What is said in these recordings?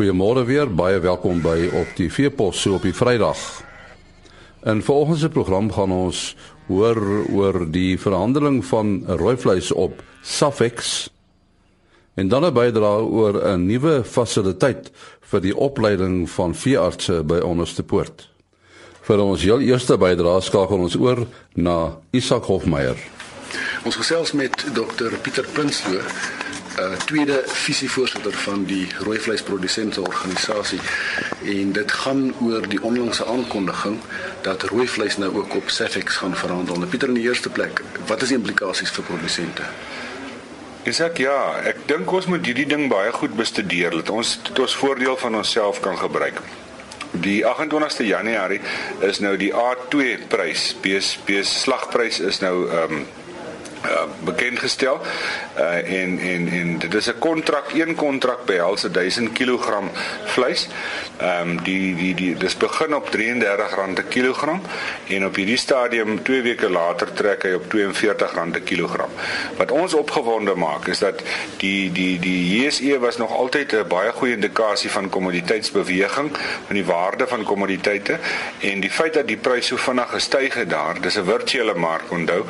Goeiemôre weer, baie welkom by op die Veepos so op die Vrydag. In volgende program gaan ons hoor oor die verhandeling van rooi vleis op Safex en dan 'n bydrae oor 'n nuwe fasiliteit vir die opleiding van veeartse by Onderste Poort. Vir ons heel eerste bydrae skakel ons oor na Isak Hofmeyer. Ons gesels met Dr Pieter Prinsloo uh, tweede visievoorsitter van die rooi vleisprodusente organisasie en dit gaan oor die onlangse aankondiging dat rooi vleis nou ook op Safex gaan verhandel. Nou Pieter in die eerste plek, wat is die implikasies vir produsente? Isak ja, ek dink ons moet hierdie ding baie goed bestudeer dat ons dit ons voordeel van onsself kan gebruik. Die 28ste Januarie is nou die A2 prys, BSP slagprys is nou ehm um, uh, bekend gestel uh, en en en dit is 'n kontrak een kontrak behels 1000 kg vleis. Ehm um, die die die dis begin op R33 per kilogram en op hierdie stadium 2 weke later trek hy op R42 per kilogram. Wat ons opgewonde maak is dat die die die JSE was nog altyd 'n baie goeie indikasie van kommoditeitsbeweging van die waarde van kommoditeite en die feit dat die prys so vinnig gestyg het daar, dis 'n virtuele mark onthou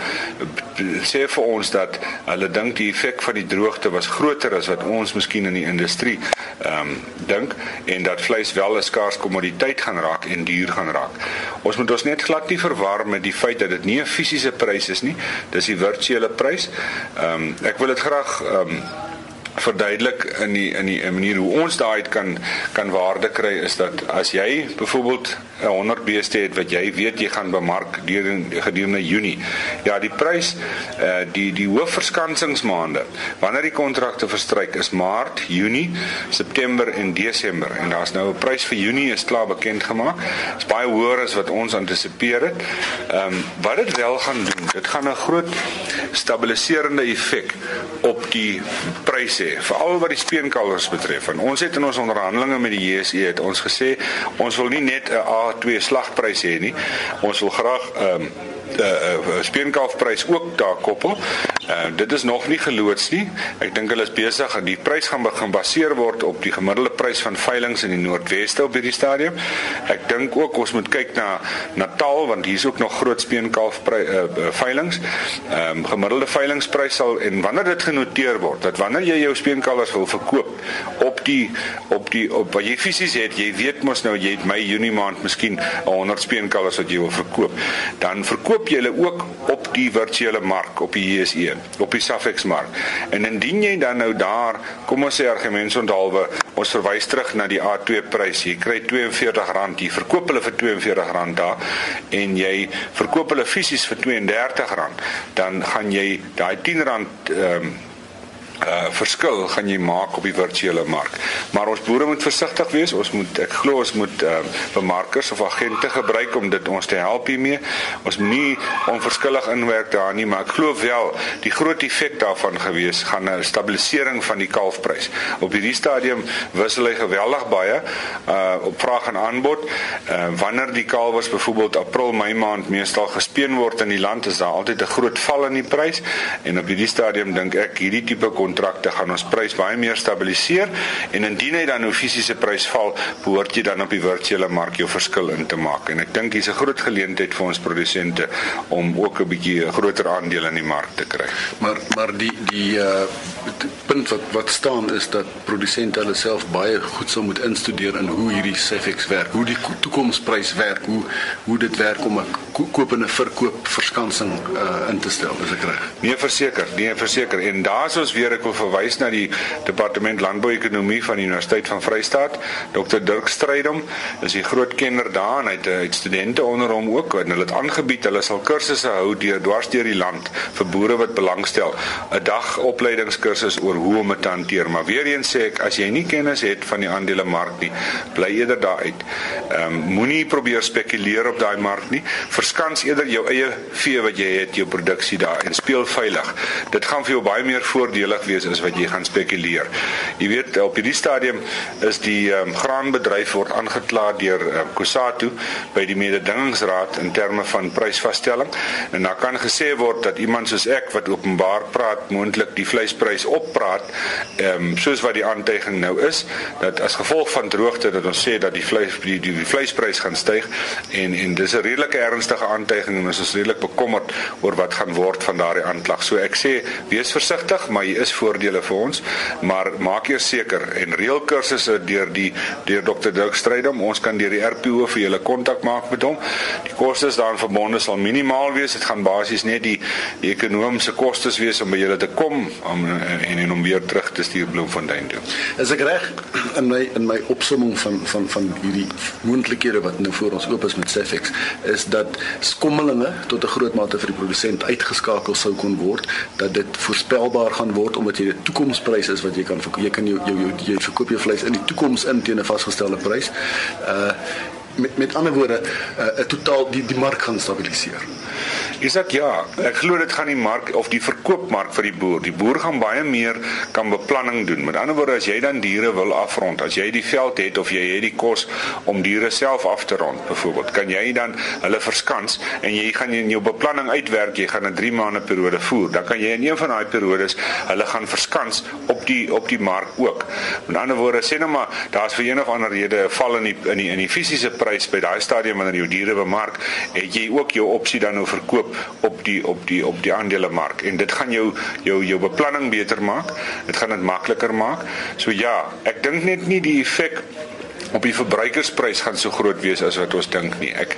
sê sê vir ons dat hulle dink die effek van die droogte was groter as wat ons miskien in die industrie ehm um, dink en dat vleis wel 'n skaars kommoditeit gaan raak en duur gaan raak. Ons moet ons net glad nie verwar met die feit dat dit nie 'n fisiese prys is nie, dis die virtuele prys. Ehm um, ek wil dit graag ehm um, verduidelik in die in die manier hoe ons daai kan kan waarde kry is dat as jy byvoorbeeld 'n 100 beeste het wat jy weet jy gaan bemark gedurende Junie. Ja, die prys eh uh, die die hoofverskansingsmaande wanneer die kontrakte verstryk is Maart, Junie, September en Desember en daar's nou 'n prys vir Junie is klaar bekend gemaak. Dit is baie hoër as wat ons antisipeer het. Ehm um, wat dit wel gaan doen, dit gaan 'n groot stabiliserende effek op die pryse veral wat die speenkalvers betref. En ons het in ons onderhandelinge met die JSE het ons gesê ons wil nie net 'n A2 slagprys hê nie. Ons wil graag ehm um, 'n uh, uh, speenkalfprys ook daar koppel. Uh, dit is nog nie geloods nie. Ek dink hulle is besig en die prys gaan begin baseer word op die gemiddelde prys van veilinge in die Noordweste op hierdie stadium. Ek dink ook ons moet kyk na Natal want hier's ook nog groot speenkalfprys uh, uh, veilinge. Ehm um, gemiddelde veilingsprys sal en wanneer dit genoteer word dat wanneer jy jou speenkalvers wil verkoop op die op die op wat jy fisies het, jy weet mos nou jy het my Junie maand miskien 100 speenkalvers wat jy wil verkoop, dan verkoop koop jy hulle ook op die virtuele mark op die JSE, op die Safex mark. En indien jy dan nou daar, kom ons sê argumentsondalwe, ons verwys terug na die A2 prys. Jy kry R42, jy verkoop hulle vir R42 daar en jy verkoop hulle fisies vir R32, dan gaan jy daai R10 ehm um, uh verskil gaan jy maak op die virtuele mark. Maar ons boere moet versigtig wees. Ons moet ek glo ons moet uh bemarkers of agente gebruik om dit ons te help hiermee. Ons moet nie onverskillig inwerk daar nie, maar ek glo wel die groot effek daarvan gewees gaan 'n stabilisering van die kalfprys. Op hierdie stadium wissel hy geweldig baie uh op vraag en aanbod. Uh wanneer die kalwers byvoorbeeld April, Mei maand meestal gespeen word in die land, is daar altyd 'n groot val in die prys en op hierdie stadium dink ek hierdie tipe kontrakte gaan ons prys baie meer stabiliseer en indien hy dan 'n fisiese prys val, behoort jy dan op die virtuele mark jou verskil in te maak. En ek dink hier's 'n groot geleentheid vir ons produsente om ook 'n bietjie 'n groter aandeel in die mark te kry. Maar maar die die uh punt wat wat staan is dat produsente hulle self baie goed sou moet instudeer in hoe hierdie Safex werk, hoe die toekomsprys werk, hoe hoe dit werk om 'n koop en 'n verkoop verskansing uh in te stel, as ek reg. Nee, verseker, nee, verseker. En daar's ons weer ek wil verwys na die departement landbouekonomie van die Universiteit van Vryheid. Dr Dirk Strydom is 'n groot kenner daar en hy het, het studente onder hom ook en hulle het aangebied hulle sal kursusse hou deur dwars deur die land vir boere wat belangstel. 'n Dag opleidingskursus oor hoe om te hanteer. Maar weer eens sê ek as jy nie kennis het van die aandelemark nie, bly eerder daar uit. Ehm um, moenie probeer spekuleer op daai mark nie. Verskans eerder jou eie vee wat jy het, jou produksie daar en speel veilig. Dit gaan vir jou baie meer voordelig wees as wat jy gaan spekuleer. Jy weet op hierdie stadium is die um, graanbedryf word aangekla deur um, ehm, Kusatu by die mededingingsraad in terme van prysvasstelling en daar kan gesê word dat iemand soos ek wat openbaar praat moontlik die vleisprys oppraat ehm um, soos wat die aantuiging nou is, dat as gevolg van droogte dat ons sê dat die vleis die, die, die vleisprys gaan styg en en dis 'n redelike ernstige aantuiging en ons is redelik bekommerd oor wat gaan word van daardie aanklag. So ek sê wees versigtig, maar hier is voordele vir ons, maar maak eers seker en reël kursusse deur die deur Dr. Dirk Strydom. Ons kan deur die RPO vir julle kontak maak met hom. Die kostes daaraan verbonde sal minimaal wees. Dit gaan basies net die, die ekonomiese kostes wees om by julle te kom om en en om weer terug te stuur Bloemfontein toe. Is ek reg in my in my opsomming van van van hierdie moontlikhede wat nou voor ons oop is met Safex is dat skommelinge tot 'n groot mate vir die produsent uitgeskakel sou kon word dat dit voorspelbaar gaan word omdat jy 'n toekomsprys is wat jy kan jy kan jou jou, jou jy verkoop jou vleis in die toekoms in teen 'n vasgestelde prys. Uh met met ander woorde 'n uh, totaal die die mark gaan stabiliseer. Isak ja, ek glo dit gaan die mark of die verkoopmark vir die boer. Die boer gaan baie meer kan beplanning doen. Met ander woorde, as jy dan diere wil afrond, as jy die veld het of jy het die kos om diere self af te rond, byvoorbeeld, kan jy dan hulle verskans en jy gaan in jou beplanning uitwerk, jy gaan 'n 3 maande periode voer. Dan kan jy in een van daai periodes hulle gaan verskans op die op die mark ook. Met ander woorde, sê nou maar, daar's vir of ander rede 'n val in die in die in die fisiese prys by daai stadium wanneer jy diere bemark, het jy ook jou opsie dan nou verkoop op die op die op die aandelemark en dit gaan jou jou jou beplanning beter maak. Dit gaan dit makliker maak. So ja, ek dink net nie die effek op die verbruikersprys gaan so groot wees as wat ons dink nie. Ek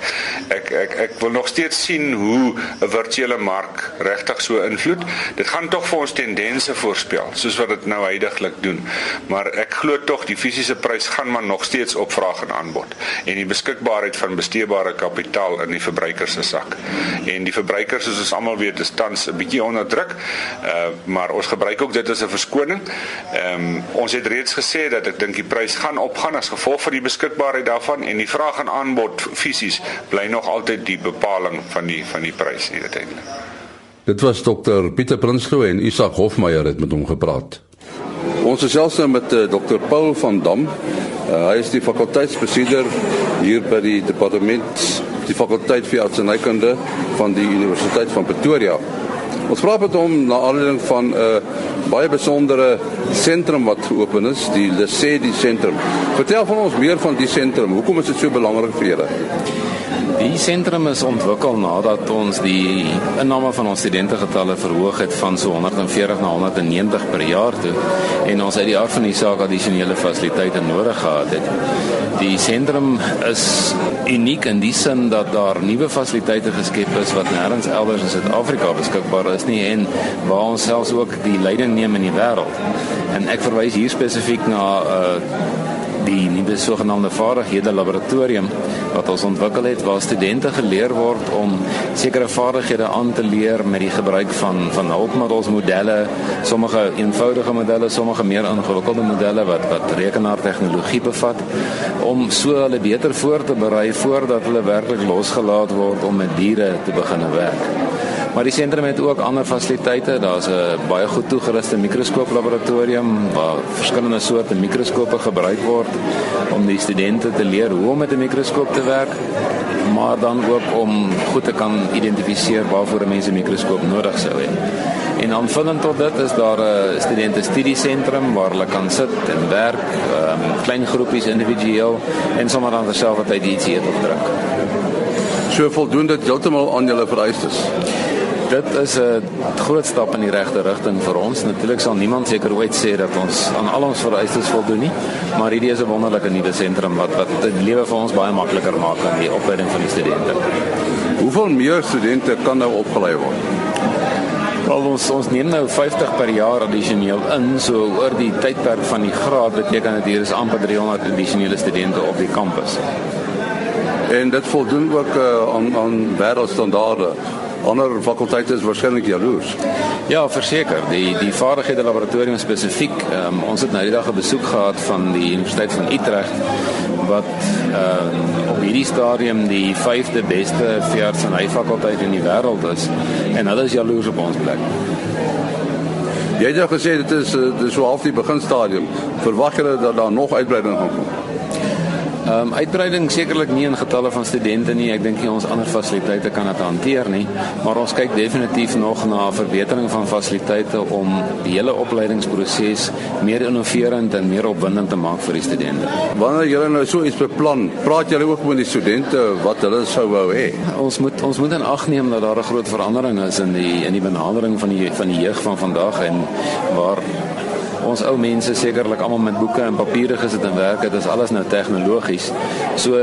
ek ek ek wil nog steeds sien hoe 'n virtuele mark regtig so invloed. Dit gaan tog vir ons tendense voorspel, soos wat dit nou heidaglik doen. Maar ek glo tog die fisiese prys gaan maar nog steeds op vraag en aanbod en die beskikbaarheid van besteedbare kapitaal in die verbruiker se sak. En die verbruikers soos ons almal weet, is tans 'n bietjie onder druk. Uh maar ons gebruik ook dit as 'n verskoning. Ehm um, ons het reeds gesê dat ek dink die prys gaan opgaan as gevolg vir die beskikbaarheid daarvan en die vraag en aanbod fisies bly nog altyd die bepaling van die van die prys uiteindelik. Dit was dokter Pieter Prinsloo en Isak Hofmeyer het met hom gepraat. Ons is selfs nou met uh, dokter Paul van Dam. Uh, hy is die fakulteitsbestuurder hier by die departement die fakulteit vir artsenykunde van die Universiteit van Pretoria. Ons praat met hom na aanleiding van 'n uh, baie besondere sentrum wat geopen is, die Lesedi sentrum. Vertel van ons meer van die sentrum. Hoekom is dit so belangrik vir julle? Die sentrum is ontwikkel nadat ons die inname van ons studente-getalle verhoog het van so 140 na 190 per jaar toe en ons uit die aard van die saak addisionele fasiliteite nodig gehad het. Die sentrum is uniek in die sin dat daar nuwe fasiliteite geskep is wat nêrens elders in Suid-Afrika beskikbaar is nie en waar ons selfs ook die leiding neem in die wêreld. En ek verwys hier spesifiek na uh, die nuwe sogenaamde vaardighede laboratorium wat ons ontwikkel het waar studente geleer word om sekere vaardighede aan te leer met die gebruik van van hulpmiddels modelle sommige eenvoudige modelle sommige meer ingewikkelde modelle wat wat rekenaartegnologie bevat om so hulle beter voor te berei voordat hulle werklik losgelaat word om met diere te begin werk. Maar die sentrum het ook ander fasiliteite. Daar's 'n baie goed toegeruste mikroskooplaboratorium waar verskillende soorte mikroskope gebruik word om die studente te leer hoe om met 'n mikroskoop te werk, maar dan ook om goed te kan identifiseer waarvoor 'n mens 'n mikroskoop nodig sou hê. En aanvullend tot dit is daar 'n studente studiesentrum waar hulle kan sit en werk, um, klein groepies individueel en sommer dan terselfdertyd ietsie eet of drink. So voldoen dit heeltemal aan julle vereistes dit is 'n groot stap in die regte rigting vir ons. Natuurlik sal niemand seker ooit sê dat ons aan al ons vereistes voldoen nie, maar hierdie is 'n wonderlike nuwe sentrum wat wat die lewe vir ons baie makliker maak aan die opleiding van die studente. Hoeveel meer studente kan nou opgelei word? Al ons ons neem nou 50 per jaar addisioneel in, so oor die tydperk van die graad beteken dit hier is amper 300 addisionele studente op die kampus. En dit voldoen ook uh, aan aan wêreldstandaarde ander fakulteite is waarskynlik jaloers. Ja, verseker. Die die vaardighede laboratorium spesifiek, um, ons het nou die dag 'n besoek gehad van die Universiteit van Utrecht wat ehm um, op hierdie stadium die 5de beste veeartseny fakulteit in die wêreld is en hulle is jaloers op ons plek. Jy het ja gesê dit is dit is so half die beginstadium. Verwag jy dat daar nog uitbreiding gaan kom? Ehm um, uitbreiding sekerlik nie in getalle van studente nie. Ek dink nie ons ander fasiliteite kan dit hanteer nie, maar ons kyk definitief nog na verbetering van fasiliteite om die hele opleidingsproses meer innoverend en meer opwindend te maak vir die studente. Wanneer julle nou so iets beplan, praat julle ook met die studente wat hulle sou wou hê. Ons moet ons moet in ag neem dat daar 'n groot verandering is in die in die benadering van die van die jeug van vandag en waar ons ou mense sekerlik almal met boeke en papiere gesit en werk, dit is alles nou tegnologies. So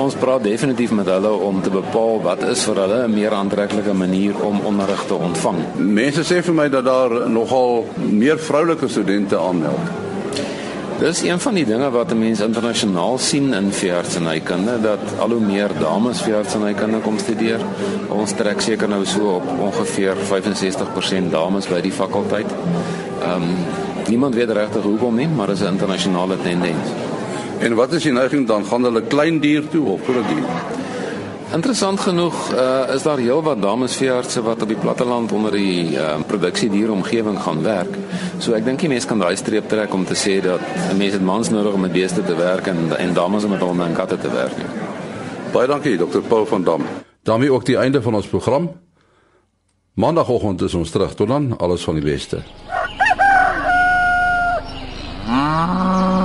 ons praat definitief met hulle om te bepaal wat is vir hulle 'n meer aantreklike manier om onderrig te ontvang. Mense sê vir my dat daar nogal meer vroulike studente aanmeld. Dis een van die dinge wat mense internasionaal sien in veeartsenykunde dat al hoe meer dames veeartsenykunde kom studeer. Ons trek seker nou so op ongeveer 65% dames by die fakulteit. Ehm um, niemand weet regtig hoekom nie, maar dit is 'n internasionale tendens. En wat is die neiging dan gaan hulle klein dier toe of groot dier? Interessant genoeg uh, is daar heelwat damesveeartse wat op die platteland onder die uh, produksiedieromgewing gaan werk. So ek dink die mense kan daai streep trek om te sê dat 'n mens het mans nodig om met beeste te werk en en dames om met honde en katte te werk. Baie dankie Dr. Paul van Dam. daarmee ook die einde van ons program. Maandagoggend is ons terug tot dan alles van die beste. Ah.